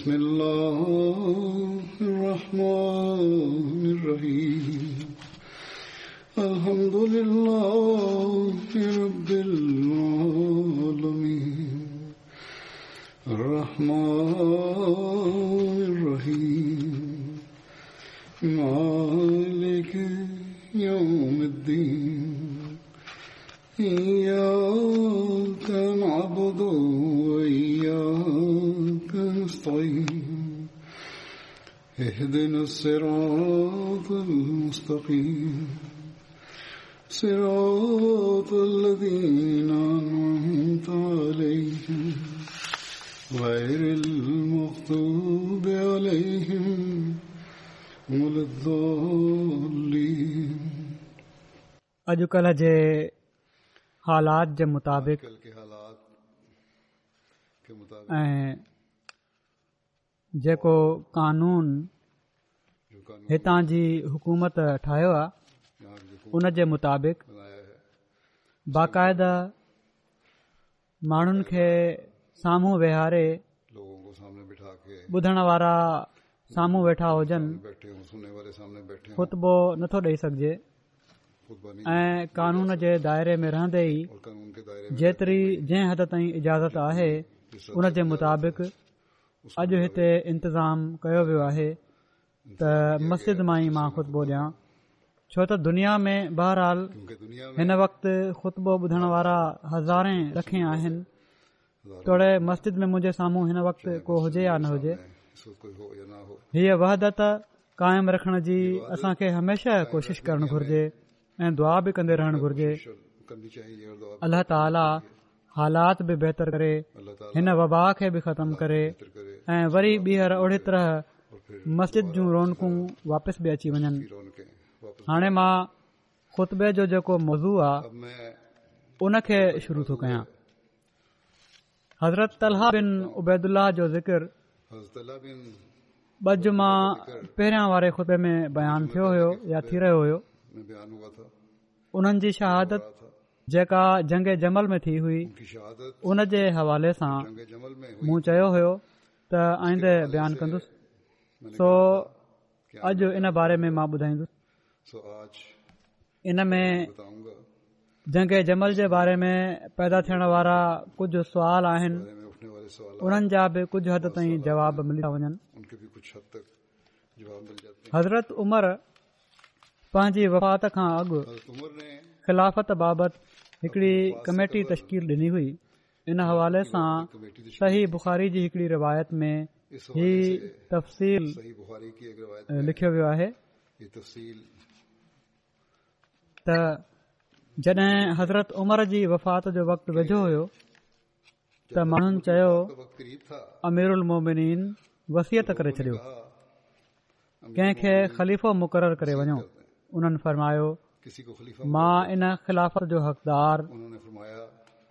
بسم الله الصراط المستقيم صراط الذين أنعمت عليهم غير المغضوب عليهم ولا الضالين अॼुकल्ह जे हालात जे मुताबिक़ ऐं जेको कानून हितां जी हुकूमत ठाहियो आहे हुन जे मुताबिक़ बाक़ायद माण्हुनि खे साम्हूं वेहारे ॿुधण वारा साम्हूं वेठा हुजनि ख़ुतबो नथो ॾेई सघिजे ऐं कानून जे दायरे में रहंदे ई जेतिरी जंहिं हद ताईं इजाज़त आहे उन जे मुताबिक़ अॼु हिते इंतज़ाम कयो वियो आहे त मस्जिद मां ई मां ख़ुतो ॾियां छो त दुनिया में बहरहाल हिन वक़्त ख़ुतबो ॿुधण वारा हज़ारे रखे आहिनि तोड़े मस्जिद में मुंहिंजे साम्हूं हिन वक़्तु को हुजे या न हुजे हीअ वहदत कायम रखण जी असांखे हमेशा कोशिश करण घुर्जे ऐं दुआ बि कंदे रहण घुर्जे अलाह ताला हालात बि बहितर करे हिन वबा खे बि ख़तमु करे ऐं वरी ॿीहर ओड़ी तरह मस्जिद जूं रौनकू वापसि बि अची वञनि हाणे मां ख़ुतबे जो जेको मौज़ू आहे उनखे शुरू थो कयां हज़रत तलहा बिन उबैद जो ज़िकर बज मां पहिरियां वारे ख़ुतबे में बयानु थियो हो थी रहियो हो शहादत जेका जंग जमल में थी हुई उन जे हवाले सां मूं चयो हुयो त आईंदे बयानु कंदुसि सो अॼु इन बारे में मां ॿुधाईंदुसि इनमें जंघे जमल जे बारे में पैदा थियण वारा कुझु सवाल आहिनि उन्हनि जा बि कुझु हज़रत उमर पंहिंजी वफ़ात खां अॻु ख़िलाफ़त बाबति हिकड़ी कमेटी तशकील ॾिनी हुई इन हवाले सां सही बुखारी जी हिकड़ी रिवायत में ہی تفصیل لکھے ہوا ہے جدیں حضرت عمر جی وفات جو وقت وجہ ہو تو مان امیر المومنین وسیعت کرے چڈی کن کے خلیفو مقرر کرے ونو ان فرمایا ماں ان خلافت جو حقدار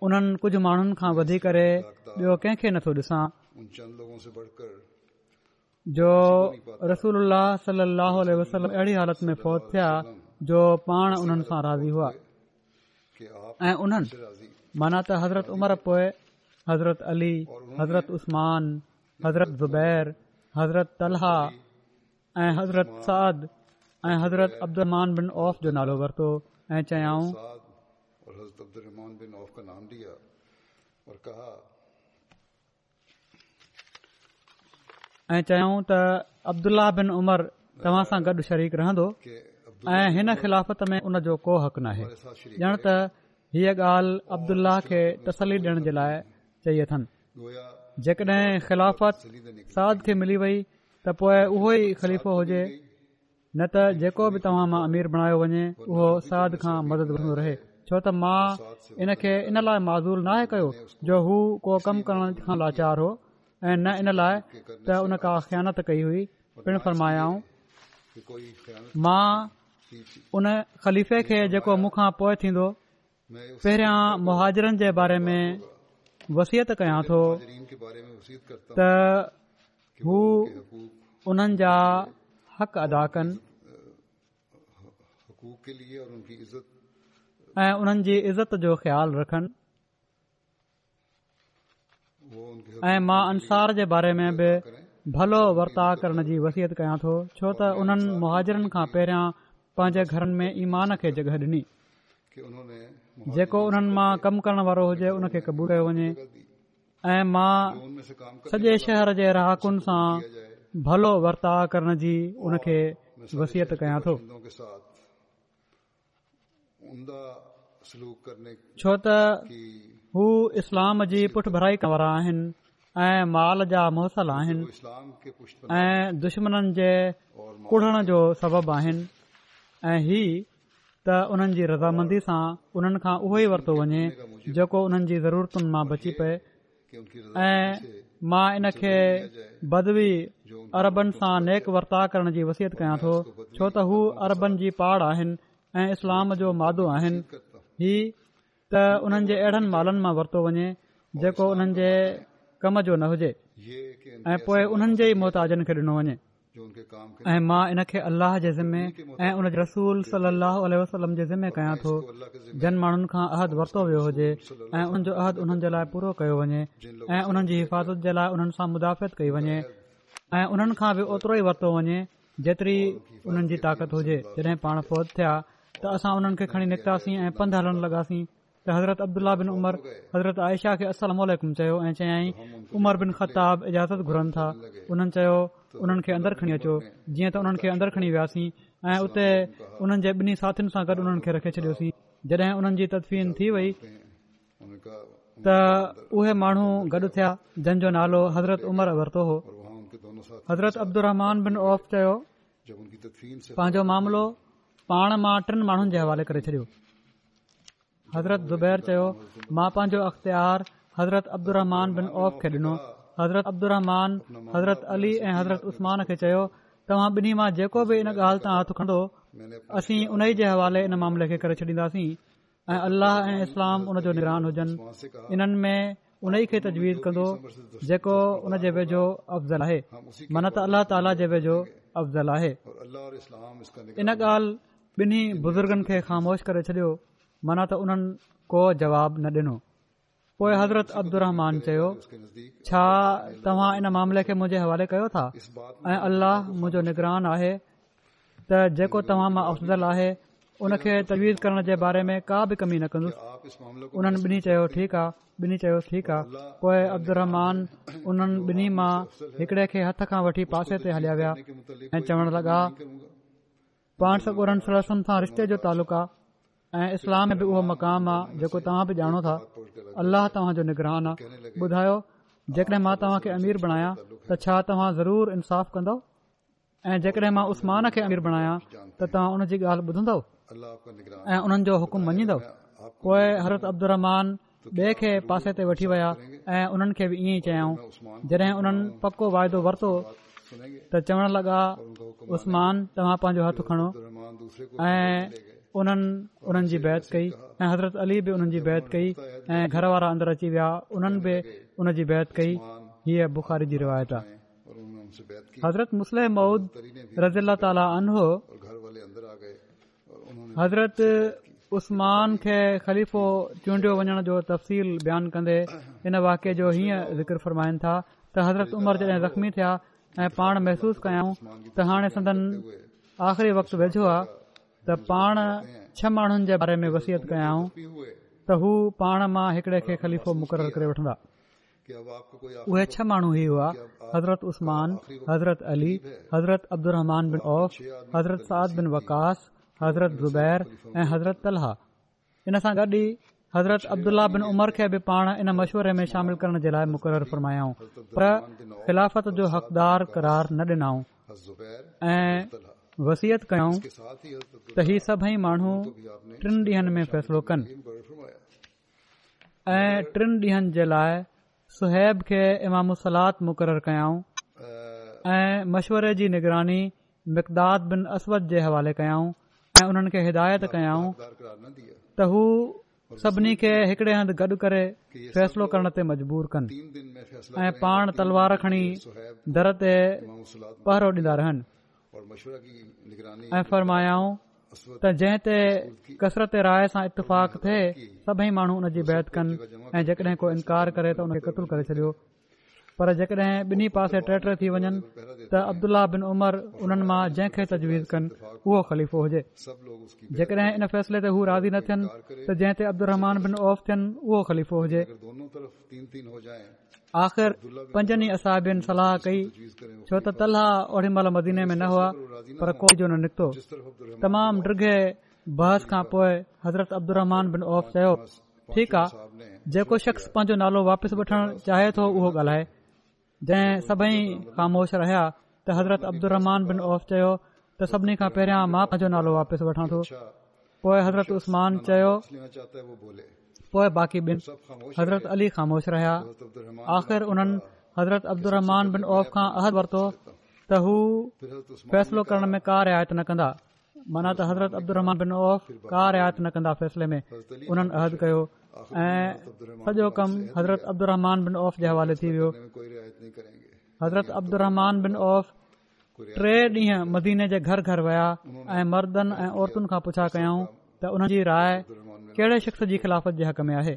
ان کچھ مانن کا بدھی کرے بو کن کے रात पोय हज़रत अली हज़रत उस्मानज़रत ज़ुबैर हज़रत तलहा ऐं हज़रत साद ऐं हज़रत अब्दु ओफ़ जो नालो वरतो ऐं चयाऊं ऐं चयऊं त अब्दुल्ल्लाह बिन उमर तव्हां सां गॾु शरीक रहंदो ऐं हिन ख़िलाफ़त में उन जो को हक़ नाहे ॼण त हीअ ॻाल्हि अब्दुल्ल्ल्ल्ल्लाह खे तसली ॾियण जे लाइ चये अथन जेकॾहिं ख़िलाफ़त साद खे मिली वई त पोए उहो ई ख़लीफ़ो हुजे न त जेको बि तव्हां मां अमीर बणायो वञे उहो साद खां मदद रहे छो त मां इनखे इन लाइ माज़ूर नाहे कयो जो हू को कमु करण खां लाचार हो ऐं न इन लाइ त उन का ख़्यानत कई हुई पिण फरमायाऊं मां उन ख़लीफ़े खे जेको मूंखां पोइ थींदो पहिरियां मुहाजरनि जे बारे में वसियत कयां थो त हू उन्हनि जा हक़ अदा कनि ऐं उन्हनि जी इज़त जो ख़्यालु रखनि ऐं मां अंसार जे बारे में बि भलो वर्ता करण जी वसियत कयां थो छो त उन्हनि मुहाजरनि खां पहिरियां पंहिंजे घरनि में ईमान खे जॻह ॾिनी जेको उन्हनि मां कमु करण वारो हुजे उनखे कबूर वञे ऐं मां सॼे शहर जे राहाकुनि सां भलो वर्ता करण जी वसियत कयां थो छो त हू इस्लाम जी पुठिभराई कंवरा आहिनि माल जा मुहसल आहिनि ऐं दुश्मन जे कुढ़ण जो सबब आहिनि त उन्हनि जी रज़ामंदी सां उन्हनि खां उहो ई वरितो वञे जेको उन्हनि जी ज़रूरतुनि मां बची पए ऐं मां इन खे बदवी अरबनि सां नेक वर्ता करण जी वसियत कयां थो छो त हू अरबनि जी पहाड़ आहिनि ऐं इस्लाम जो मादो आहिनि ही त उन्हनि जे अहिड़नि मालनि मां वरितो वञे जेको उन्हनि जे कम जो न हुजे ऐ पोए उन्हनि जे ई मुताजन खे ॾिनो वञे ऐ मां इन खे अल्लाह जे ज़िमे ऐ रसूल सलाह जे ज़िमे कयां थो जन माण्हुनि खां अहद वरतो वियो हुजे ऐ हुन जो अहद उन जे लाइ पूरो कयो वञे ऐ जी हिफ़ाज़त जे लाइ उन्हनि सां कई वञे ऐं उन्हनि खां बि ओतिरो ई वरितो वञे जेतिरी उन्हनि जी ताकत हुजे जड॒हिं पाण फ़ौज थिया त असां उन्हनि खे खणी निकितासीं ऐं पंधि लॻासीं हज़रत अब्दुल बिज़रत आयशा खे चयो ऐं चयाईं घुरनि था उन्हनि चयो उन्हनि खे अंदरि खणी अचो जीअं त उन्हनि खे अंदरि खणी वियासीं ऐं उते उन्हनि जे ॿिन्ही साथियुनि सां गॾु उन्हनि खे रखी छॾियोसीं जॾहिं उन्हनि जी तदफीन थी वई त उहे माण्हू गॾु थिया जंहिंजो नालो हज़रत उमर वरितो हो हज़रत अब्दुल रहमान चयो पंहिंजो मामलो पाण मां टिन माण्हुनि जे हवाले करे छॾियो हज़रत ज़ुबैर चयो मां पंहिंजो अख़्तियार हज़रतुर حضرت अली ऐं हज़रत उस्मान حضرت चयो तव्हां ॿिन्ही मां जेको बि इन ॻाल्हि तां हथ खंदो असीं उन ई जे हवाले इन मामले खे करे छॾींदासीं ऐ अल्लाह ऐं इस्लाम उन जो निरान हुजनि इन्हनि में उन्हीअ खे तजवीज़ कंदो जेको उन जे वेझो अफ़ज़ल आहे मन त अल्ला ताला افضل वेझो ان इन ॻाल्हि بزرگن खे خاموش करे छॾियो माना त उन्हनि को जवाब न ॾिनो पोए हज़रत अब्दुहमान चयो छा तव्हां इन मामले खे मुझे हवाले कयो था ऐला मुंहिंजो निगरान आहे त जेको तव्हां मां अफ़ज़ल आहे उन खे तजवीज़ करण जे बारे में का बि कमी न कंदुसि उन्हनि बिनी चयो ठीकु आहे ॿिन्ही चयोसि ठीकु आहे पोए अब्दुमान ॿिन्ही मां हिकड़े खे हथ खां वठी पासे ते हलिया विया ऐं चवण लॻा पाण रिश्ते जो तालुक आहे ऐं इस्लाम बि उहो मक़ाम आहे जेको तव्हां बि ॼाणो था अल्लाह तव्हांजो निगरान आहे ॿुधायो मां तव्हां अमीर बणायां त छा तव्हां ज़रूर इंसाफ़ कंदो ऐं जेकॾहिं मां उस्मान खे अमीर बणायां त तव्हां उन जी ॻाल्हि ॿुधंदो ऐं उन्हनि जो हुकुम मञीदव पोए हरत अब्दुमान वठी विया ऐं हुननि खे बि इएं चयाऊं जॾहिं उन्हनि पको वरतो त चवण लॻा उस्मान तव्हां पंहिंजो हथ खणो ऐं उन्हनि जी बैत कई ऐं हज़रत अली बि उन्हनि जी बैत कई ऐं घर वारा अंदरि अची विया उन्हनि बि उनजी बैत कई हीअ हज़रत उस्मान खे ख़लीफ़ो चूंडियो वञण जो तफ़सील बयान कंदे इन वाके जो हीअं ज़िक्र फरमाइनि था त हज़रत उमर जॾहिं ज़ख़्मी थिया ऐं पाण महसूस कयाऊं त हाणे संदन आख़िरी वक़्त वेझो आहे त पाण छह माण्हुनि जे बारे में वसियत कयाऊं त हू पाण मां हिकड़े खे खलीफ़ो मुक़रर करे वठंदा उहे छह माण्हू ही हुआ हज़रत उस्मान हज़रत अली हज़रत बिन औफ हज़रत साद बिन वकास हज़रत ज़ुबैर ऐं हज़रत तलहा इन सां गॾु ई हज़रत अब्दुला बिन उमर खे बि पाण इन मश्वरे में शामिल करण जे लाइ मुक़ररु फरमायाऊं त ख़िलाफ़त जो हक़दार करार न ॾिनऊं ऐं माण्हू टिनि ॾींहनि में फैसलो कनि ऐं टिन ॾींहनि जे लाइ सुहैब खे इमामसलातक़ररु कयाऊं ऐं मशवरे जी निगरानी मिक़द बिन असद जे हवाले कयऊं ऐं उन्हनि खे हिदायत कयऊं त हू सभिनी खे हिकिड़े हंधि गॾु करे फैसलो करण ते मजबूर कनि ऐं पाण तलवार खणी दर ते पहरो ॾींदा रहनि ऐं फरमायाऊं त जंहिं ते कसरत राय सां इतफ़ाक़ए सभई माण्हू हुनजी बेहत कनि ऐं जेकॾहिं को इनकार करे कतलु करे छॾियो पर जेकॾहिं ॿिन्ही पासे ट्रेक्टर थी वञनि त अब्दुल्ला बिन उमर उन्हनि मां जंहिंखे तजवीज़ कनि उहो ख़लीफ़ो हुजे जेकॾहिं इन फैसले ते हू राज़ी न थियनि तब्दुमान सलाह कई छो त को जो न निकतो तमामु बहस खां पोइ हज़रत अब्दुमान बिन ऑफ ठीक आहे जेको शख्स पंहिंजो नालो वापसि वठण चाहे थो उहो ॻाल्हाए सभई ख़ामोश रहिया त हज़रत अब्दुल चयो त सभिनी खां पहिरां मां पंहिंजो नालो वापसि वठां थो पोइ हज़रत चयो पोए बाक़ी हज़रत अली ख़ामोश रहिया आख़िर उन्हनि हज़रत अब्दुमान बिन ऑफ खां अहद वरतो त हू फैसलो करण में का रिआत न कंदा माना त हज़रत अब्दु ऑफ का रिआत न कंदा फैसले में उन्हनि अहद कयो سجو کم حضرت عبد الرحمان بن اوف थी वियो हज़रत अब्दुहमान बिन عبد टे بن اوف जे घर घर विया گھر گھر ऐं مردن खां पुछा कयऊं त उन्हनि जी राय कहिड़े शख़्स जी ख़िलाफ़त जे हक़ में आहे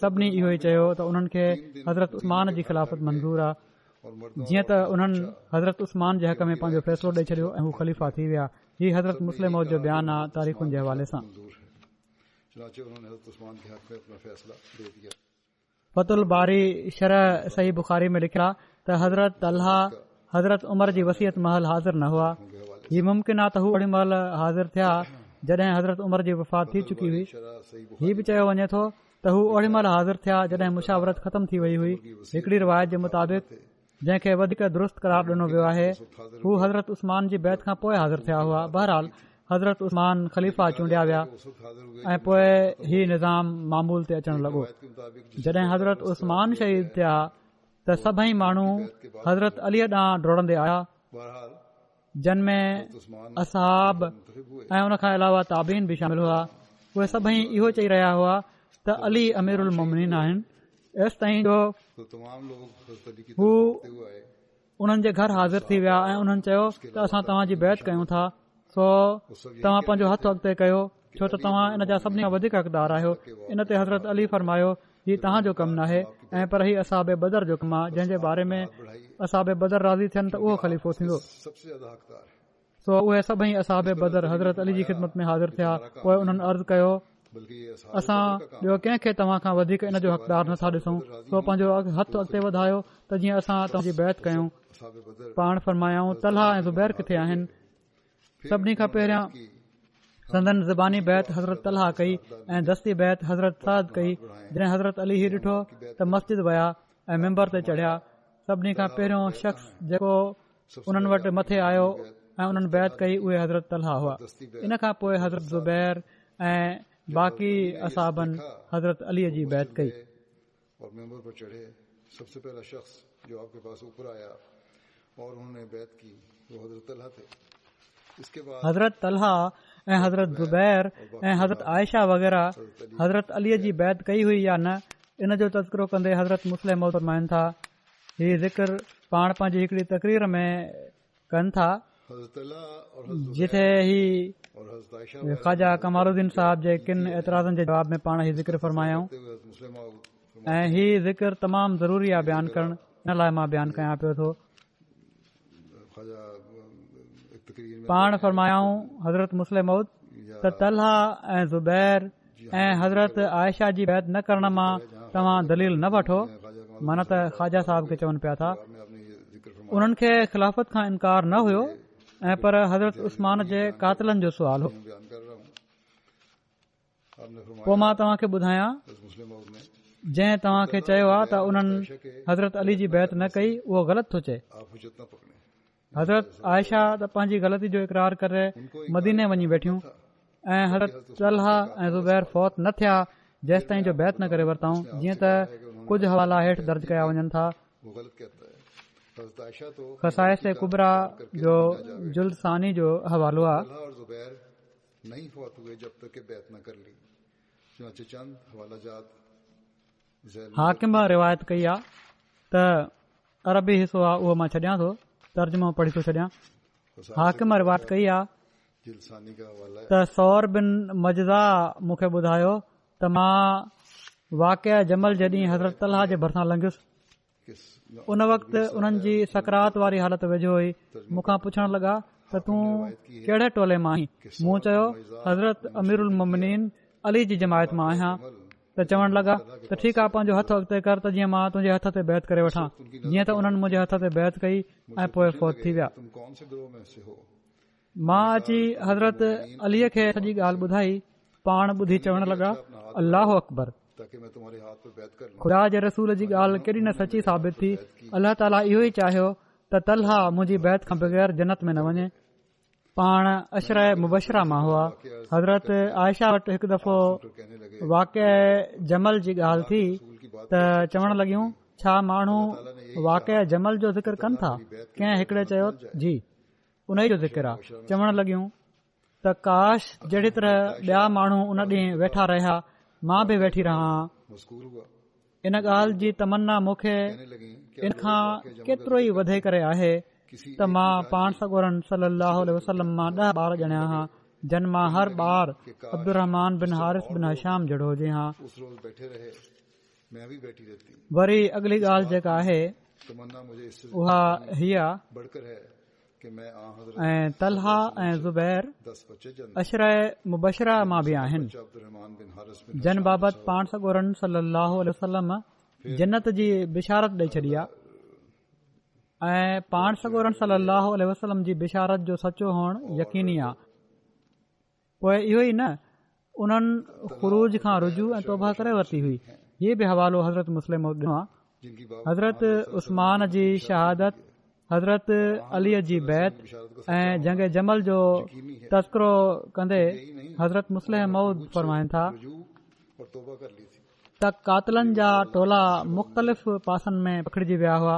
सभिनी इहो ई चयो त उन्हनि खे हज़रत उसमान जी ख़िलाफ़त मंज़ूर आहे जीअं त उन्हनि हज़रत उस्मान जे हक़ में पंहिंजो फैसलो ॾेई ख़लीफ़ा थी विया हज़रत मुस्लिम मौद बयान आहे बुखारी में लिखिया त हज़रत अल हज़रत उमरत महल हाज़िर न हुआ हीउ मुमकिन आहे हू ओड़ी महिल हाज़िर थिया जॾहिं हज़रत उमर जी वफ़ात थी चुकी हुई हीउ बि चयो वञे थो त हू ओड़ी महिल हाज़िर थिया जॾहिं मुशावरत ख़तम थी वई हुई हिकड़ी रिवायत जे मुताबिक़ जंहिंखे वधीक दुरुस्त करार ॾिनो वियो आहे हू हज़रत उस्तमान जी बैत खां पोइ हाज़िर थिया हुआ बहरहाल हज़रत उस्मान ख़लीफ़ा चूंडिया विया ऐं पोए ही निज़ाम मामूल ते अचण लॻो जड॒हिं हज़रत उस्मान शहीद थिया त सभई माण्हू हज़रत अलीअ ॾांहुं डोड़ंदे आया जनमे असहाब ऐ उन खां अलावा ताबीन बि शामिल हुआ उहे सभई इहो चई रहिया हुआ त अली अमीरिनाई हू हाज़िर थी विया ऐं उन्हनि चयो त असां तव्हांजी बैत कयूं था सो तव्हां पंहिंजो हथ अॻिते कयो छो त तव्हां इन जा सभिनी खां हज़रत अली फरमायो जी तहांजो कमु नाहे ऐं पर ही असर जंहिंजे बारे में राज़ी थियनि त उहो ख़ली ख़िदमत में हाज़िर थिया पोइ उन्हनि असां ॿियो कंहिंखे तव्हां खां नथा ॾिसूं वधायो जीअं असांजी बैत कयूं पाण फरमाया सभिनी पहिरियां चढ़िया सभिनी खां पहिरियों बैत कई उहे हज़रत हुआ इन खां पोइ हज़रत ज़ुबैर ऐं बाक़ी बैत कई हज़रत अलाह ऐं हज़रत ज़ुबैर ऐं हज़रत आयशा वग़ैरह हज़रत अलीअ जी बैत कई हुई या न इन जो तस्करो कंदे हज़रत मुस्लिम था हीउ ज़िक्र पाण पंहिंजी हिकड़ी तकरीर में कनि था जिथे ही ख़्वाजा कमालुद्दीन साहिब जे किन ऐतराज़नि जे जवाब में पाण ई ज़िक्र फरमायाऊं ऐं ही ज़िक्रमाम ज़रूरी आहे बयान करण हिन लाइ मां बयानु कयां पियो थो पाण फरमायाऊं हज़रत मुस्लिम त तलहा ऐं ज़ुबैर ऐं हज़रत आयशा जी बैत न करण मां तव्हां दलील न वठो माना त ख़्वाजा साहिब खे चवनि पिया था उन्हनि खे ख़िलाफ़त खां इनकार न हुयो ऐं पर हज़रत उस्मान जे कातलनि जो सुवाल हो मां तव्हांखे ॿुधायां जंहिं तव्हांखे चयो आहे त उन्हनि हज़रत अली जी बैत न कई उहो ग़लति थो चए हज़रत आयशा त पंहिंजी ग़लती जो इकरार करे मदीने वञी वेठियूं ऐं थिया जेसिताईं वरताऊं त कुझु हवाला हेठि दर्ज कया वञनि था हा कम रिवायत कई आहे त अरबी हिसो आॾियां थो पढ़ी थो छॾियां हाकिम कई आहे त सोर बजा मूंखे ॿुधायो त मां वाकिया जमल जेड॒ हज़रत तलाह जे भरिसां लंघुसि उन वक़्त जी सकारात वारी हालत वेझो हुई मूंखा पुछण लॻा त तूं कहिड़े टोले मां आहीं चयो हज़रत अमीरिन अली जी जमायत मां आहियां त चवण लॻा त ठीकु आहे पंहिंजो हथ करत ते बैत करे वठां जीअं त उन्हनि मुंहिंजे हथ ते बैत कई ऐं पोए फौत थी विया मां अची हज़रत अलीअ खे सॼी ॻाल्हि ॿुधाई पाण ॿुधी चवण लॻा ख़ुदा जे रसूल जी ॻाल्हि केॾी न सची साबित थी अलाह ताला इहो ई चाहियो त तलहा मुंहिंजी बैत खां बग़ैर जन्न में न वञे પણ અશ્રય મુબશરા માં હુઆ હઝરત આયશાટ એક દફા વાક્ય જમલ જી ગાલ થી ત ચવણ લગી હું છા માણો વાક્ય જમલ જો ઝિકર કરન થા કે હકડે ચયો જી ઉને જો ઝિકર ચવણ લગી હું ત કાશ જેડે તરહ બ્યા માણો ઉને બેઠા રહ્યા માં ભી બેઠી રહ્યા ઇના ગાલ જી તમન્ના મુખે ઇનખા કેતરો હી વધે કરે આહે त मां पाणोर मां ॾह ॿार गणियां जन बाबति जनत जी बि छॾी आहे ऐं पाण सगोरन सलाह वसलम जी बिशारत जो सचो हुअण यकीनी आहे पोइ इहो ई न उन्हनि खां रुजू ऐं तौबा करे वरिती हुई इहे बि हवालो हज़रत मुस्लिम हज़रत उस्मान शहादत हज़रत अलीअ जी बैत ऐं जंग जमल जो तस्करो कंदे हज़रत मुस्लिम मऊद मु त कातलनि जा टोला मुख़्तलिफ़ पासनि में पखिड़जी विया हुआ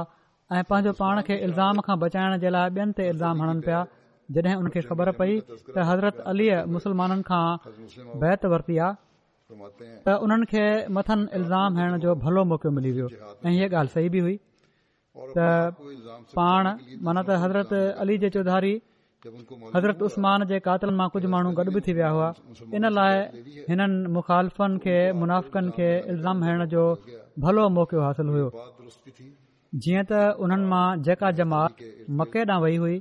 ऐं पंहिंजो पाण खे इल्ज़ाम खां बचाइण जे लाइ ॿियनि ते इल्ज़ाम हणन पिया जॾहिं हुनखे ख़बर पई त हज़रत अलीअ मुसलमाननि खां बैत वरती आहे त उन्हनि खे मथनि इल्ज़ाम हणण जो भलो मौक़ो मिली वियो ऐं हीअ ॻाल्हि सही बि हुई त पाण माना त हज़रत अली जे चौधारी हज़रत उस्मान जे कातिल मां कुझु माण्हू गॾ बि थी विया हुआ इन लाइ हिननि मुखालफ़नि खे मुनाफ़िकनि खे इल्ज़ाम हणण जो भलो मौक़ो हासिल हुयो जीअं त उन्हनि मां जेका जमात मके ॾांहुं वई हुई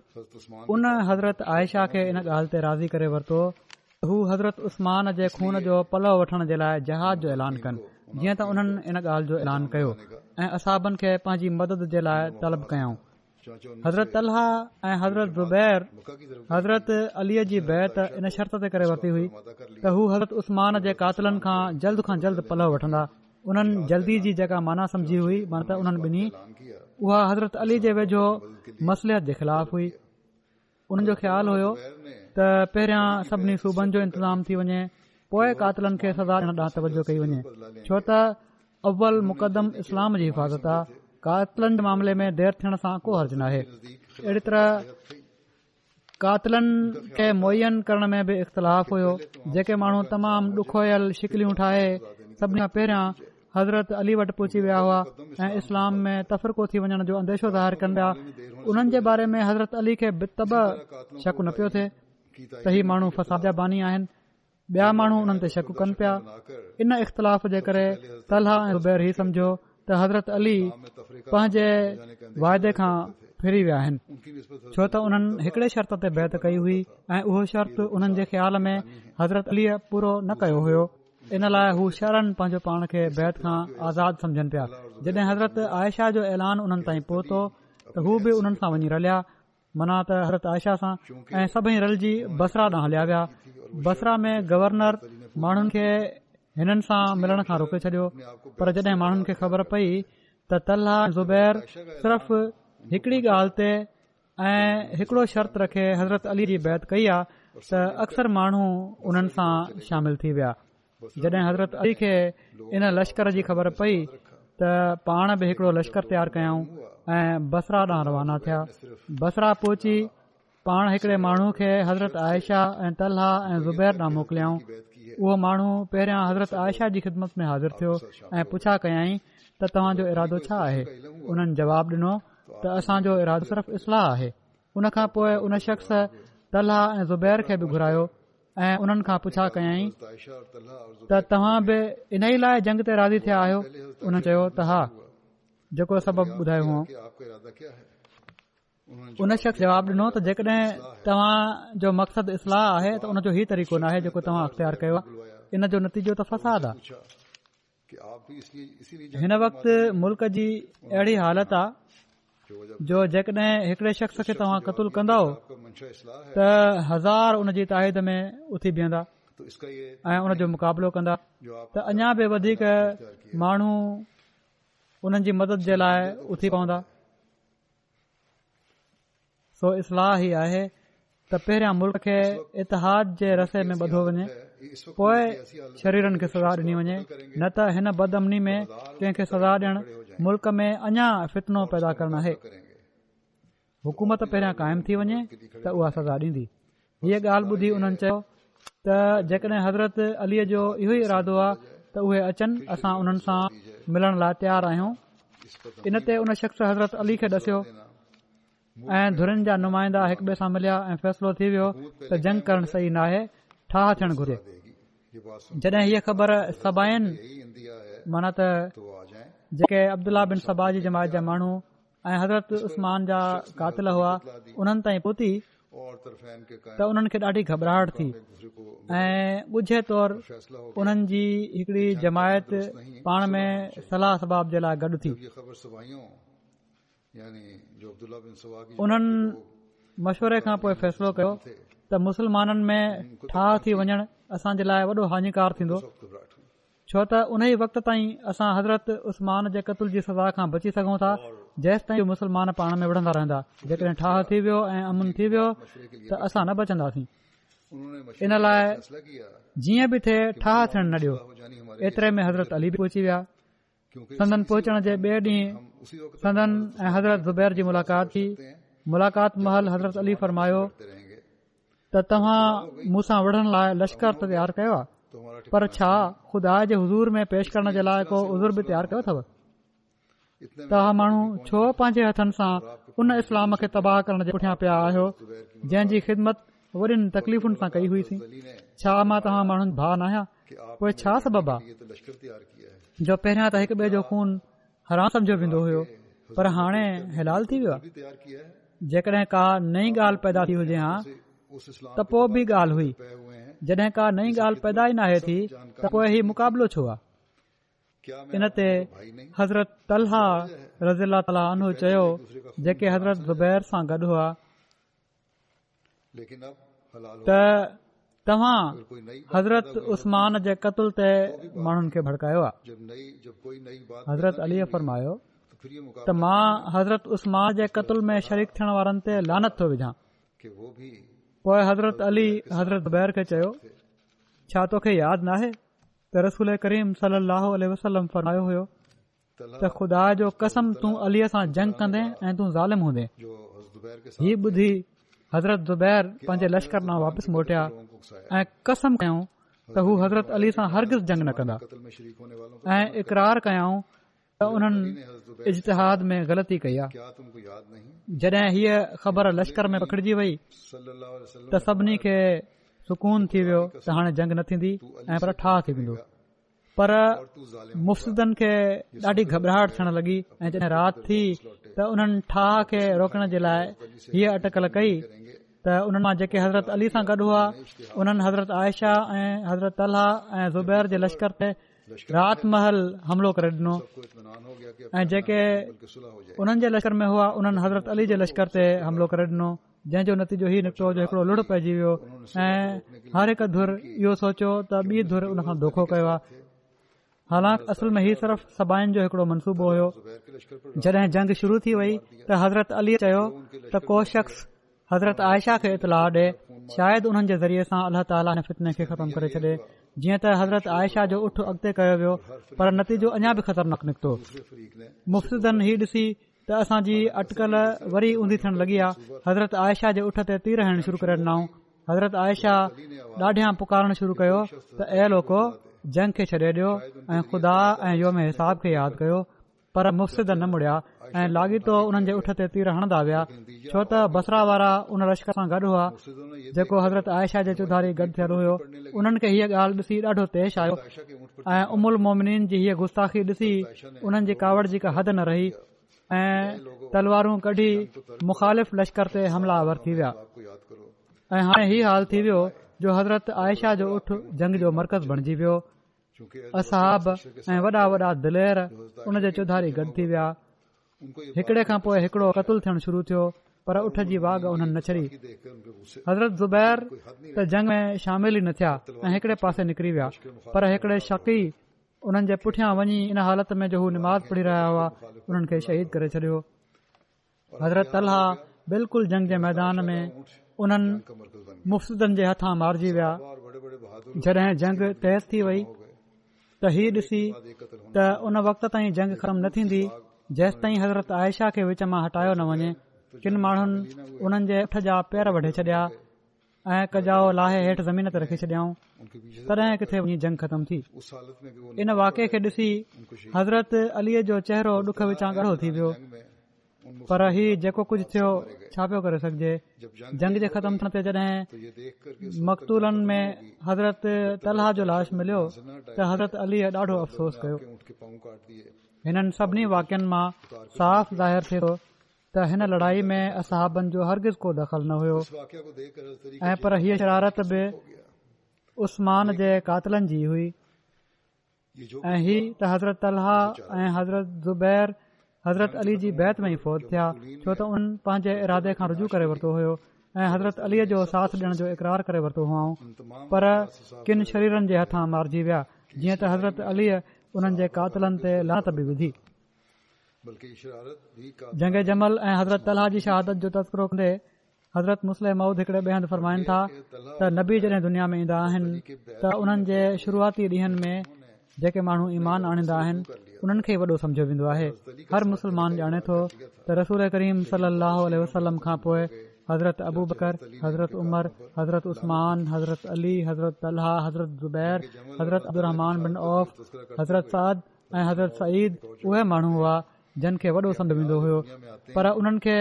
उन हज़रत आयशा खे इन ॻाल्हि ते राज़ी करे वरितो हू हज़रत उस्मान जे खून जो पलव वठण जे लाइ जहाज़ जो ऐलान कनि जीअं त उन्हनि इन ॻाल्हि जो ऐलान कयो ऐं असाबनि खे पंहिंजी मदद जे लाइ तलब कयऊं हज़रत अल ऐं हज़रत ज़ुबैर हज़रत अलीअ जी बैत इन शर्त ते करे वरिती हुई त हू हज़रत उस्मान जे कातलनि खां जल्द खां जल्द पलव वठंदा उन जल्दी जी जेका माना सम्झी हुई उन्हनि ॿिनी उहा हज़रत अली जे वेझो मसलियत जे ख़िलाफ़ हुई उन जो ख़्याल हो त पहिरियां सभिनी सूबनि जो इंतज़ाम थी वञे पोएं कातिलनि खे तवजो कई वञे छो त अव्वल मुकदम इस्लाम जी हिफ़ाज़त आहे कातिलनि मामले में देर थियण सां को हर्ज नाहे अहिड़ी तरह कातिलनि खे मुयन करण में बि इख़्तिलाफ़ हो जेके माण्हू तमामु डुखोयल शिकिलियूं ठाहे सभिना पहिरियां हज़रत अली वटि पुछी विया हुआ ऐं इस्लाम में तफ़रको थी वञण जो अंदेशो ज़ाहिरु कन पिया उन्हनि जे बारे में हज़रत अली खे बितब शक न पियो थे सही माण्हू फसादया बानी आहिनि बया माण्हू उन्हनि ते शक कन पिया इन इख़्तिलाफ़ जे करे सलाह ऐंबैर हीउ सम्झो त हज़रत अली पंहिंजे वायदे खां फिरी वया आहिनि छो त उन्हनि हिकड़े शर्ते बैत कई हुई ऐ उहो शर्त उन्हनि जे ख़्याल में हज़रत अलीअ पूरो न कयो हो इन लाइ हू शहरनि पंहिंजो पाण खे बैत खां आज़ाद समझन पिया जॾहिं हज़रत आयशा जो ऐलान उन्हनि ताईं पहुतो त हू बि उन्हनि सां वञी रलिया मना त हज़रत आयशा सां ऐं सभई रलजी बसरा ॾांहुं हलिया विया बसरा में गवर्नर माण्हुनि खे हिननि सां मिलण खां रोके छडि॒यो पर जड॒हिं माण्हुनि खे ख़बर पई त तलाह ज़ुबैर सिर्फ़ हिकड़ी ॻाल्हि ते ऐं हिकड़ो शर्त रखे हज़रत अली जी बैत कई आहे त अक्सर माण्हू उन्हनि सां शामिल थी विया जॾहिं हज़रत अली खे इन लश्कर जी ख़बर पई त पाण बि हिकड़ो लश्कर तयार कयाऊं ऐं बसरा ॾांहुं रवाना थिया बसरा पोची पाण हिकड़े माण्हू खे हज़रत आयशा ऐं तलहा ऐं ज़ुबैर ॾांहुं मोकिलियाऊं उहो माण्हू पहिरियां हज़रत आयशा जी ख़िदमत में हाज़िर थियो ऐं पुछा कयाई त तव्हांजो इरादो छा आहे उन्हनि जवाब डि॒नो त असांजो इरादो सिर्फ़ु इस्लाह आहे उन खां पोइ उन शख़्स तलहा ऐं ज़ुबैर खे बि घुरायो ऐं उन्हनि खां पुछा कयाई त तव्हां बि इन ई लाइ जंग ते राज़ी थिया आहियो उन चयो त हा जेको सबब ॿुधायो उन शख़्स जवाब ॾिनो त जेकॾहिं तव्हां जो मक़सदु इस्लाह आहे त उनजो ई तरीक़ो नाहे जेको तव्हां अख़्तियार कयो इन जो नतीजो त फसाद आहे हिन वक़्त मुल्क़ जी अहिड़ी हालत आहे जो जेकड॒हिं हिकड़े शख्स खे तव्हां कतूल कंदो त हज़ार उनजी ताईद में उथी बीहंदा ऐं हुन जो मुक़ाबलो कंदा त अञा बि वधीक माण्हू उन जी मदद जे लाइ उथी पवंदा सो इस्लाह ही आहे त पहिरियां मुल्क खे इतिहाद जे रसे में ॿधो वञे पोइ शरीरनि खे सजाह ॾिनी वञे न त हिन बदमनी में कंहिंखे सजा ॾियण मुल्क में अञा फितनो पैदा करना है हुकूमत पहिरियां قائم थी वञे त उहा सज़ा ॾींदी ये ॻाल्हि ॿुधी उन्हनि चयो त जेकॾहिं हज़रत अलीअ जो इहो इरादो आहे त उहे अचनि असां मिलण लाइ तयार आहियूं इन ते शख़्स हज़रत अली खे ॾसियो धुरन जा नुमाइंदा हिकु ॿिए सां फैसलो थी वियो त जंग करणु सही न आहे ठाह जेके अब्दुला बिन सबा जी जमायत जा माण्हू ऐं हज़रत जा कातिल हुआ उन्हनि ताईं पहुती उन्हनि खे ॾाढी घबराहट थी ऐं फ़ैसिलो कयो त मुसलमाननि में ठाह थी वञणु असांजे लाइ वॾो हानिकार थींदो छो त उन ई वक़्त ताईं असां हज़रत उस्मान जे क़तल जी सज़ा खां बची सघूं था जेसि ताईं मुसलमान पाण में विढ़ंदा रहंदा जेकॾहिं ठाह थी वियो ऐं अमन थी वियो त असां न बचंदासीं इन लाइ जीअं बि थिए ठाह थियण न ॾियो एतिरे में हज़रत अली बि पहुची विया सदन पहुचण जे बे ॾींहुं संदन ऐं हज़रत ज़ुबैर जी मुलाक़ात थी मुलाक़ात महल हज़रत अली फरमायो त तव्हां मुसां विढ़ण लाइ लश्कर तयार कयो आहे पर छा खुदा जे हज़ूर में पेश करण जे लाइ कोज़र बि तयारु कयो अथव तव्हां माण्हू छो पंहिंजे पिया आहियो जंहिंजी छा मां तव्हां माण्हुनि भाउ न आहियां छा सबब आहे जो जॾहिं का नई ॻाल्हि पैदा ई नाहे थी त पो इहो मुक़ाबलो छो आहे इन ते हज़रत तलहा चयो जेके हज़रत ज़ुबैर सां गॾु हुआ त तव्हां हज़रत उस्म भड़कायो हज़रतायो त मां हज़रत उस्मान जे कतुल में शरीक थियण वारनि ते लानत थो विझां पोए हज़रत अली हज़रत दुबैर खे चयो छा तोखे यादि न आहे त ख़ुदा तूं अलीअ सां जंग कंदे ऐं तूं ज़ालिम हूंदे ही ॿुधी हज़रतु पंहिंजे लश्कर मां वापिसि मोटिया ऐं कसम कयूं त हू हज़रत अली सां हरगिज़ न कंदा ऐं उन्हनि इश्तद में ग़लती कई जॾहिं हीअ ख़बर लश्कर में पकड़जी वई त सभिनी खे सुकून थी वियो त हाणे जंग न थींदी ऐं पर ठाह थी वेंदो पर मुफ़्तिदनि खे ॾाढी घबराहट थियण लॻी ऐं राति थी त उन्हनि ठाह खे रोकण जे लाइ हीअ अटकल कई त हुन मां जेके हज़रत अली सां गॾु हुआ उन्हनि हज़रत आयशा ऐं हज़रत अलुबैर जे लश्कर ते रात महल हमलो لشکر میں ہوا जेके حضرت علی लश्कर में हुआ हज़रत अली जे लश्कर جو हमलो ہی ॾिनो جو नतीजो ही निकितो ऐं हर हिकु धुर इहो سوچو त بی धुर हुन खां दोखो कयो आहे हालांकि असल में ही सिर्फ़ सबाइन जो हिकड़ो मनसूबो हो जॾहिं जंग शुरू थी वई त हज़रत अली کو شخص को शख्स हज़रत आयशा دے شاید ॾे शायदि ذریعے जे اللہ अल्ला نے फितने खे ختم کرے छॾे जीअं त हज़रत आयशा जो उठ अॻिते कयो वियो पर नतीजो अञा बि ख़तरनाक नक निकितो मुफ़्तिदन हीउ ॾिसी त असांजी अटकल वरी ऊंधी थियण लॻी आहे हज़रत आयशा जे उठ ते तीर हलणु शुरू करे ॾिनऊं हज़रत आयशा ॾाढियां पुकारणु शुरू कयो त लोको जंग खे छॾे ॾियो ऐं ख़ुदा ऐं योम हिसाब खे यादि कयो पर मुफ़्त न मुड़िया ऐं लाॻीतो उन्हनि जे उठ ते तीर हणंदा विया छो त बसरा वारा उन लश्कर सां गॾु हुआ जेको हज़रत आयशा जे चौधारी गॾु थियल हुयो उन्हनि खे हीअ ॻाल्हि ॾिसी ॾाढो तेज़ आयो ऐं उमुल मोमिन जी हीअ गुस्ताखी ॾिसी उन्हनि जी कावड़ जी का हद न रही ऐं तलवारूं कढी मुखालिफ़ लश्कर ते हमलावर थी विया ऐं हाणे हीउ हाल थी वियो जो हज़रत आयशा जो उठ जंग जो मर्कज़ बणजी वियो असाब ऐं वॾा वॾा दिलेर उन जे चौधारी गॾु थी विया हिकड़े खां पोइ हिकिड़ो कतल थियण शुरू थियो पर उठ जी वाघ उन्हनि न छॾी त जंग में शामिल ई न थिया ऐं हिकड़े पासे निकिरी विया पर हिकड़े शकी हुन जे पुठियां वञी हालत में हू निमाज़ पढ़ी रहिया हुआ हुननि खे शहीद करे छॾियो हज़रत अल जंग जे मैदान में उन्हनि मुग तेज़ थी वई त ही ॾिसी त उन वक़्त ताईं जंग ख़तम न थींदी जेसि ताईं हज़रत आयशा खे विच मां हटायो न वञे किन माण्हुनि पेर छॾियां ऐं कजाओ लाहे हेठि रखी छॾियऊं तॾहिं किथे जंग ख़तम थी इन वाके खे हज़रत अलीअ जो चेहरो ॾुख विचां गढ़ो थी वियो पर हीउ जेको कुझु थियो छा पियो करे सघिजे जंग जे ख़तमु थे जॾहिं मकतूलनि में हज़रत तलहा जो लाश मिलियो त हज़रत अलीअ ॾाढो अफ़सोस कयो हिन सभिनी वाक्यनि मां ज़ाहियो त हिन लड़ाई में दख़ल न हुयो ऐं पर हीअ शरारत बि उसल जी हुई ऐं ही त हज़रत अलाह ऐं हज़रत ज़ुबैर हज़रत अली जी बैत में फौज थिया छो त हुन पंहिंजे इरादे खां रुज करे वरतो हो ऐं हज़रत अलीअ जो साथ डि॒यण जो इक़रार करे वरितो हुआ पर किन शरीर जे हथा मारजी विया जीअं त हज़रत अली था त न दुनिया में ईंदा आहिनि त उन जे श ॾींहनि में जेके माण्हू ईमान आणींदा आहिनि उन्हनि खे ई वॾो सम्झो वेंदो आहे हर मुसलमान ॼाणे थो रसूल करीम सा पोइ हज़रत अबू बकर हज़रत حضرت हज़रत حضرت हज़रत अली हज़रत तलहा हज़रत हज़रत ऐं हज़रत सीद उहे माण्हू हुआ जिन खे वॾो सम्ब ईंदो हुयो पर उन्हनि खे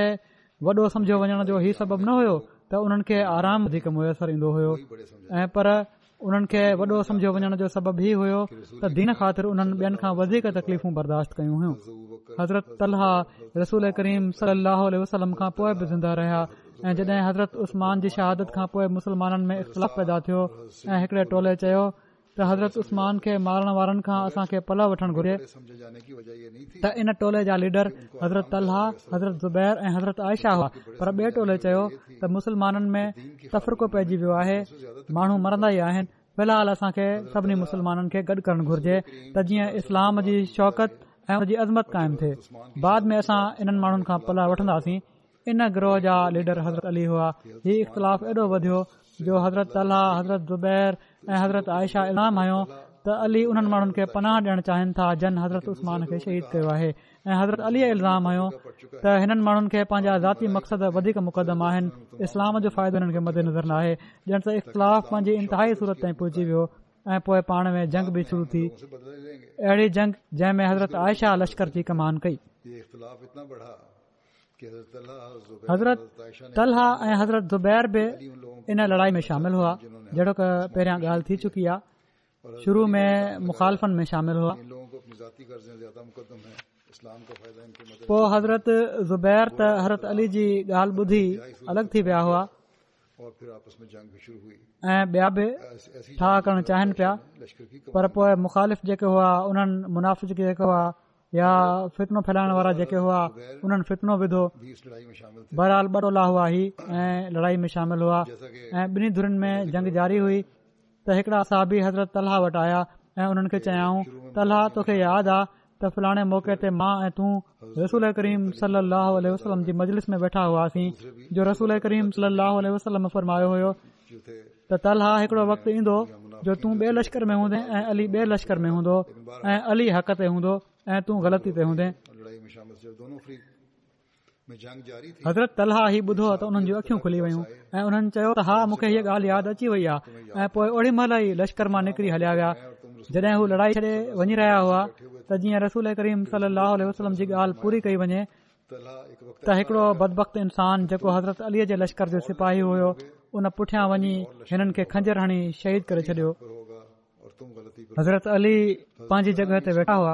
वॾो सम्झो ई सबब न हुयो त उन्हनि खे आराम वधीक मुयसरु ईंदो हो ऐं पर उन्हनि खे वॾो सम्झो वञण जो सबब ई हुयो त दीन ख़ातिर उन्हनि बिन खां वधीक तकलीफ़ूं बर्दाश्त कयूं हज़रत तलहा रसूल करीम सलाह खां पोइ ऐं जॾहिं हज़रत उस्मान जी शहादत खां पोइ मुस्लमाननि में इख़्तिलाफ़ पैदा थियो ऐं हिकड़े टोले चयो त हज़रत उस्मान खे मारण वारनि खां असांखे पल वठण घुर्जे त इन टोले जा लीडर हज़रत अलाह हज़रत ज़ुबैर ऐं हज़रत आयशा हुआ पर बे टोले चयो त मुसलमाननि में तफ़रको पइजी वियो आहे माण्हू मरंदा ई आहिनि फ़िलहालु असांखे सभिनी मुसलमाननि खे गॾु करणु घुर्जे त जीअं इस्लाम जी शौकत ऐं हुन जी अज़मत कायम थे बाद में असां इन्हनि माण्हुनि खां पलह वठंदासीं इन ग्रोह जा लीडर हज़रत अली हुआ हीअ इख़्तिलाफ़ एॾो वधियो जो हज़रत अलज़रत हज़रत ज़ुबैर आयशा इल्म आयो त अली उन्हनि माण्हुनि खे पनाह ॾियणु चाहिनि था जन हज़रत उस्मान खे शहीद कयो आहे ऐं हज़रत अली इल्ज़ाम आयो त हिननि माण्हुनि खे पंहिंजा ज़ाती मक़सद वधीक मुक़दम आहिनि इस्लाम जो फ़ाइदो हिननि खे मदद नज़र नाहे इख़्तिलाफ़ पंहिंजी इंतिहाई सूरत ताईं पहुची वियो ऐं पोएं पाण में जंग बि शुरू थी अहिड़ी जंग जंहिंमें हज़रत आयशा लश्कर जी कमान कई तलहा ऐं हज़रत ज़ुबैर बि इन लड़ाई में शामिल हुआ जहिड़ो की पहिरियां ॻाल्हि थी चुकी आहे शुरू में पोइ हज़रत ज़ुबैर त हज़रत अली जी ॻाल्हि ॿुधी अलॻि थी विया हुआ ऐं ॿिया बि छा करणु चाहिनि पिया पर पोइ मुखालिफ़ हुआ उन्हनि मुनाफ़ि हुआ या फितनो फैलाइण वारा जेके हुआ उन्हनि जंग जारी हुई हज़रत वटि आया ऐं चयाऊं यादि आहे त फलाणे मौके ते मां ऐ तू रसोल करीम सेठा हुआसीं जो रसोल करीम सायो हुयो तल्हा हिकड़ो वक़्त ईंदो तूं बे लश्कर में हूंदे ऐं अली लश्कर में हूंदो ऐ अली हक़ ते हूंदो ऐं तूं ग़लती ते हूंदे हज़रत तलहा खुली अल चयो त हा मूंखे हीअ ॻाल्हि यादि अची वई आहे ऐं पोइ लश्कर मां निकरी हलिया विया हू लड़ाई वञी रहिया हुआ जी ॻाल्हि पूरी कई वञे त हिकिड़ो बदबख़्त इंसान जेको हज़रत अली जे लश्कर जो सिपाही हुयो उन पुठियां वञी हिननि खे खंजर हणी शहीद करे छॾियो हज़रत अली पंहिंजी जॻह ते वेठा हुआ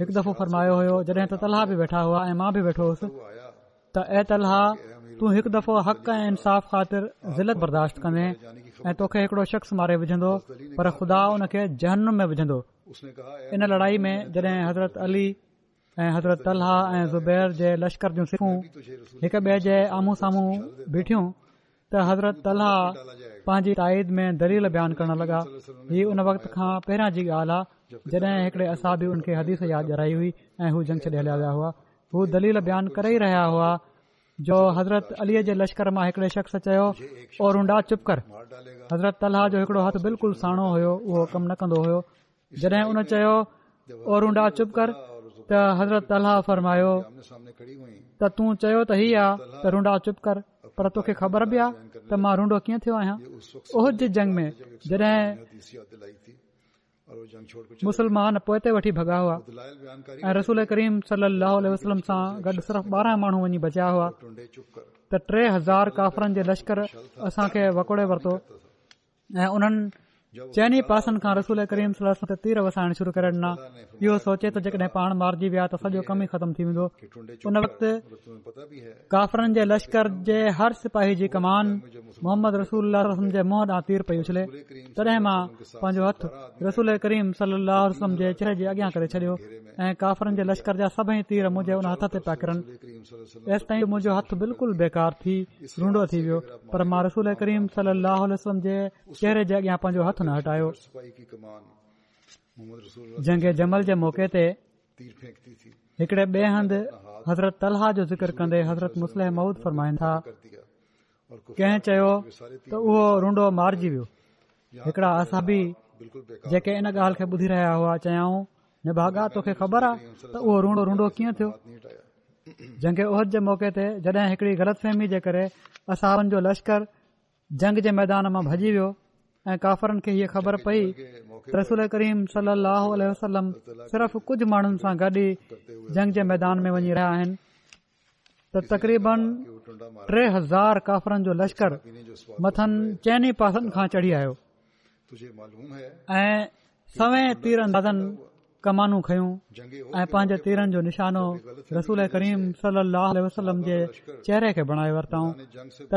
हिकु दफ़ो फरमायो हो जला बि वेठा हुआ ऐं मां बि वेठो हुयसि त ऐ तलहा तू हिकु दफ़ो हक ऐ इंसाफ़ ख़ातिर बर्दा कने ऐं तोखे हिकड़ो शख्स मारे विझंदो पर खुदा जहनम में विझंदो इन लड़ाई में जडे॒ हज़रत अली ऐं हज़रत तलहा ऐं ज़ुबैर जे लश्कर जूं हिकु बे जे आम्ह साम्हूं बीठियूं त हज़रत तलहा पंहिंजी ताईद में दल बयान करण लॻा हीउ हुन वक़्त खां पहिरां जी ॻाल्हि आहे जॾहिं हिकिड़े असां बि हुनखे हदीस यादि ॼराई हुई ऐं हू जंग छॾे हलिया विया हुआ हू दलील बयान करे ई रहिया हुआ जो हज़रत अलीअ जे लश्कर मां شخص शख़्स चयो ओरूंडा चुप कर हज़रत अल जो हिकड़ो हथ बिल्कुलु साणो हुयो उहो कमु न कंदो हो जॾहिं हुन चयो ओरूंडा चुप कर त हज़रत तलाह फरमायो त तूं चयो त ही आहे त रुंडा चुप कर पर तोखे ख़बर बि आहे त मां रुंडो कीअं थियो आहियां ओह जंग में मुसलमान पोइ वठी भॻा हुआ ऐं रसूल करीम वसलम सा गॾु सिर्फ़ ॿारहां माण्हू वञी बचिया हुआ त टे हज़ार काफ़रनि जे लश्कर असांखे वकोड़े वरतो ऐं चइनि पासनि खां रसूल करीम तीर वसाइण शुरू करे ॾिना इहो सोचे जेतम थी वेंदो उन वक़्त काफ़रनि जे लश्कर जे हर सिपाही रसूल जे चेहरे करे छॾियो ऐं काफ़रनि जे लश्कर जा सभई तीर मुंहिंजे उन हथ ते पिया किरन ताईं मुंहिंजो हथ बिल्कुलु बेकार थी रूंडो थी वियो पर मां रसूल जे चहिरियां हटायो जंग जमल जे मौके ते हिकड़े हंधि हज़रत तलहा जो ज़िक्रे हज़रत मुसलम माउद फरमाइनि था कंहिं चयो त उहो रूंडो मारिजी वियो हिकिड़ा असाबी जेके इन ॻाल्हि खे ॿुधी रहिया हुआ चयाऊं भाॻा तोखे ख़बर आ त उहो रूड़ो रुंडो कीअं थियो जंङे उहद जे मौके ते जॾहिं हिकिड़ी ग़लति फहिमी जे करे असांजो लश्कर जंग जे मैदान मां भॼी वियो ऐं काफ़रन खे हीअ ख़बर पई रसूल करीम सलम सिर्फ़ कुझ माण्हुनि सां गॾु जंग जे मैदान में वञी रहिया आहिनि त तक़रीबन टे हज़ार काफरन जो लश्कर मथनि चइनि पासनि खां चढ़ी आयो ऐं सव तीर कमानू खयूं ऐं पंहिंजे तीरन जो निशानो रसूल करीम सलाह जे चेहरे खे बणाए वरतऊं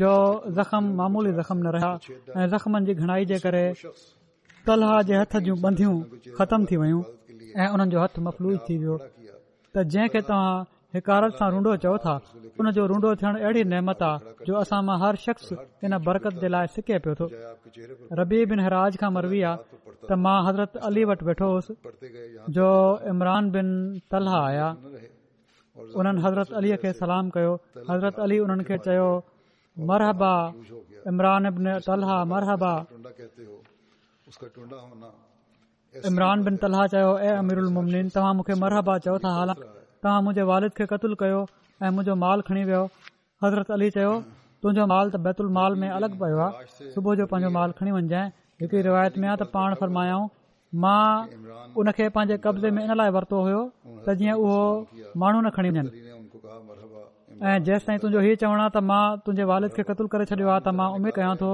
ज़ख़्म मामूली ज़ख़्म न रहिया ऐं ज़ख़्मनि जी तलहा जेतम थी वयूं त रूडो चओ था रूडो थियण अहिड़ी नेमत आ जो असां मां हर शख्स हिन बरकते पियो रबी बिन हराज खां मरवी आहे त मां हज़रत अली वटि वेठो हुयुसि जो इमरान बिन तलहा आया उन हज़रत अली खे सलाम कयो हज़रत अली उन्हनि खे चयो मरहबा इमरान इमरान चयो मरहबा चयो था तव्हां मुंहिंजे المال खे ऐं मुंहिंजो माल खणी वियो हज़रत अली चयो तुंहिंजो माल बैताल में अलॻि पयो आहे सुबुह जो ان फरमायाऊं मां उनखे पंहिंजे कब्ज़े में ورتو हो त जीअं उहो माण्हू न खणी वियनि ऐं जेसि ताईं तुंहिंजो हीउ चवण आ त मां तुंहिंजे वारिद खे कतलु करे छॾियो आहे त मां उमेद कयां थो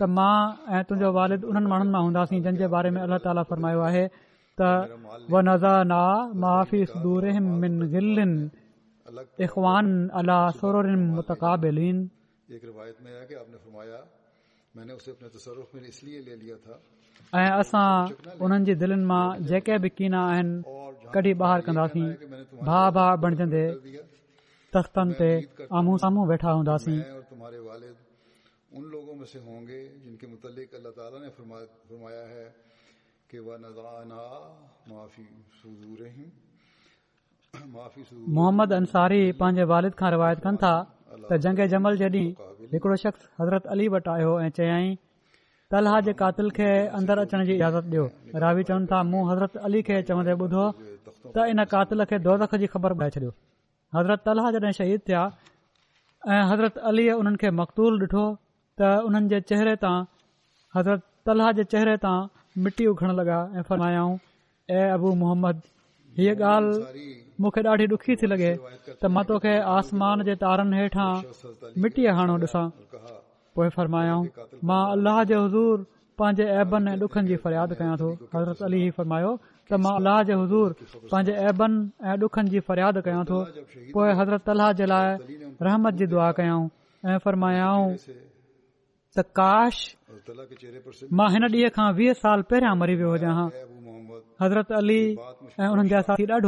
त मां ऐं तुंहिंजो वारिद उन्हनि माण्हुनि मां हूंदासीं जंहिं जे बारे में अल्ला ताला फरमायो आहे دلن उन्हनि جے کے بھی जेके ہیں कीना باہر کندا बहार कंदासीं भा भा बणजंदे मोहम محمد انصاری वालिद والد کا روایت था تھا जंग جنگ جمل हिकड़ो शख़्स हज़रत अली वटि आयो ऐं ہو त طلحہ जे قاتل کے اندر अचण जी इजाज़त دیو راوی چون تھا مو حضرت علی کے چوندے ॿुधो त इन قاتل کے दोरख जी خبر ॿुधाए छॾियो हज़रत अलद थिया ऐं हज़रत अली मकतूल त डि॒ठो चेहरे तां हज़रत तलह जे चेहरे तां मिटी लॻा ऐं फरमायाऊं ऐ अबू मोहम्मद हीअ ॻाल्हि मूंखे ॾाढी ॾुखी थी लॻे त मां तोखे आसमान जे तारनि हेठां मिटीअ हणो ॾिसां पोइ फरमायाऊं मां अलाह जे हज़ूर पंहिंजे ऐबन ऐं डुखनि जी फरियाद कया थो हज़रत अली फरमायो हज़रता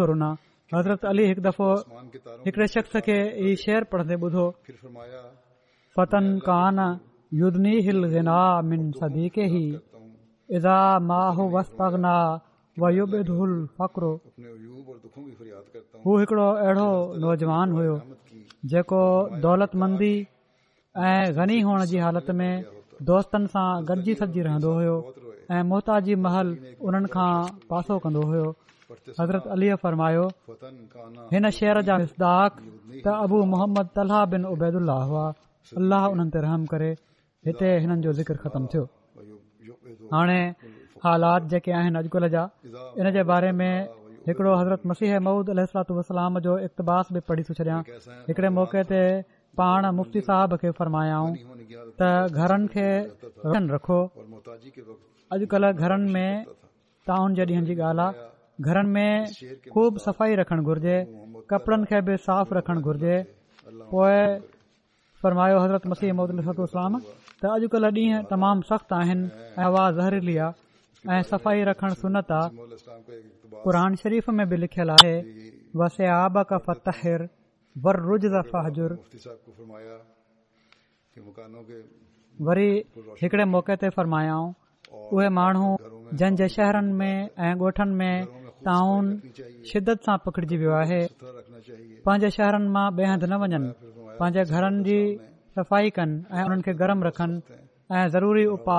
रुना हज़रत अली हिकु दफ़ो हिकड़े शे ॿुधो ویوب ادھل فقر اپنے ایوب ورتھو گھی فریاد کرتا هو ہکڑا ایڈو نوجوان में جیکو دولت مندی اں غنی ہون جی حالت میں دوستن سان گرجی سد جی رہندو ہوو محتاجی محل انہن کان پاسو کندو ہوو حضرت علی فرمایا ہن شہر دا صدق تا ابو محمد طلحہ हालात जेके आहिनि अॼुकल्ह जा इन जे बारे में हिकड़ो हज़रत मसीह महूद अलूसलाम जो इक़्तबास बि पढ़ी थो छॾियां हिकड़े मौके ते पाण मुफ़्ती साहिब खे फरमायाऊं त घरनि खे रखो अॼुकल्ह घरनि में ताउन जे ॾींहंनि जी ॻाल्हि आहे घरनि में खूब सफ़ाई रखण घुर्जे कपड़न खे बि साफ़ रखण घुर्जे पोए फरमायो हज़रत मसीह महूद अलतूास त अॼुकल्ह ॾींहं तमामु सख़्तु आहिनि अहवा ज़ी आहे शत सां पकड़जी वियो आहे गरम रखनि ऐं ज़रूरी उपा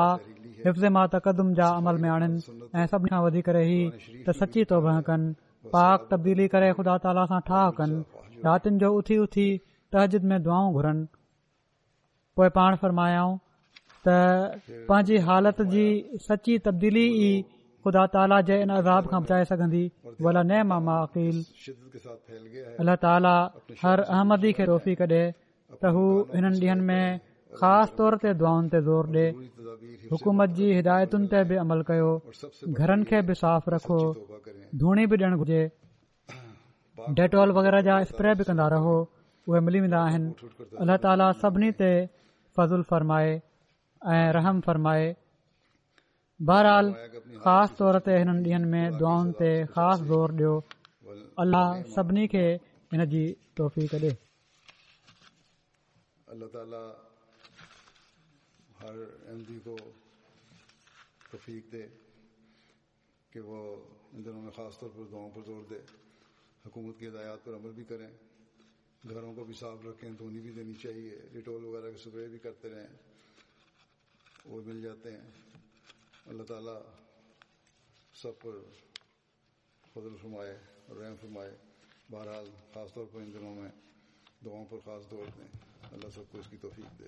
हिफ़्ज़मात कदम जा अमल में आणिन ऐं सभिनी खां वधीक रही त सची तौब कनि पाक तब्दीली करे ख़ुदा ताला सां ठाह कनि रातिनि जो उथी उथी तहज़िद में दुआऊं घुरनि पोइ पाण फरमायाऊं त पंहिंजी हालत जी सची तब्दीली ई ख़ुदा ताला जे इन अज़ाब खां बचाए सघंदी भला नए मामा अलाह ताला हर अहमदी खे रोफ़ी कॾे त हू हिन ॾींहनि में ख़ासि तौर ते दुआनि ते ज़ोर ॾे हुकूमत जी हिदायतुनि ते बि अमल कयो साफ़ रखो बि ॾियणु घुर्जे डेटोल वग़ैरह जा स्प्रे बि कंदा रहो अलाह ताला सभिनी ते फज़ुल फ़रमाए ऐं रहम फ़रमाए बहरहाल ख़ासि तौर ते हिन ॾींहनि में दुआनि ते ख़ासि ज़ोर ॾियो अलाह सभिनी खे ہر ایم ڈی کو توفیق دے کہ وہ ان دنوں میں خاص طور پر دعاؤں پر زور دے حکومت کی ہدایات پر عمل بھی کریں گھروں کو بھی صاف رکھیں دھونی بھی دینی چاہیے ڈیٹول وغیرہ کے سپرے بھی کرتے رہیں وہ مل جاتے ہیں اللہ تعالیٰ سب پر فضل فرمائے اور رحم فرمائے بہرحال خاص طور پر ان دنوں میں دعاؤں پر خاص دور دیں اللہ سب کو اس کی توفیق دے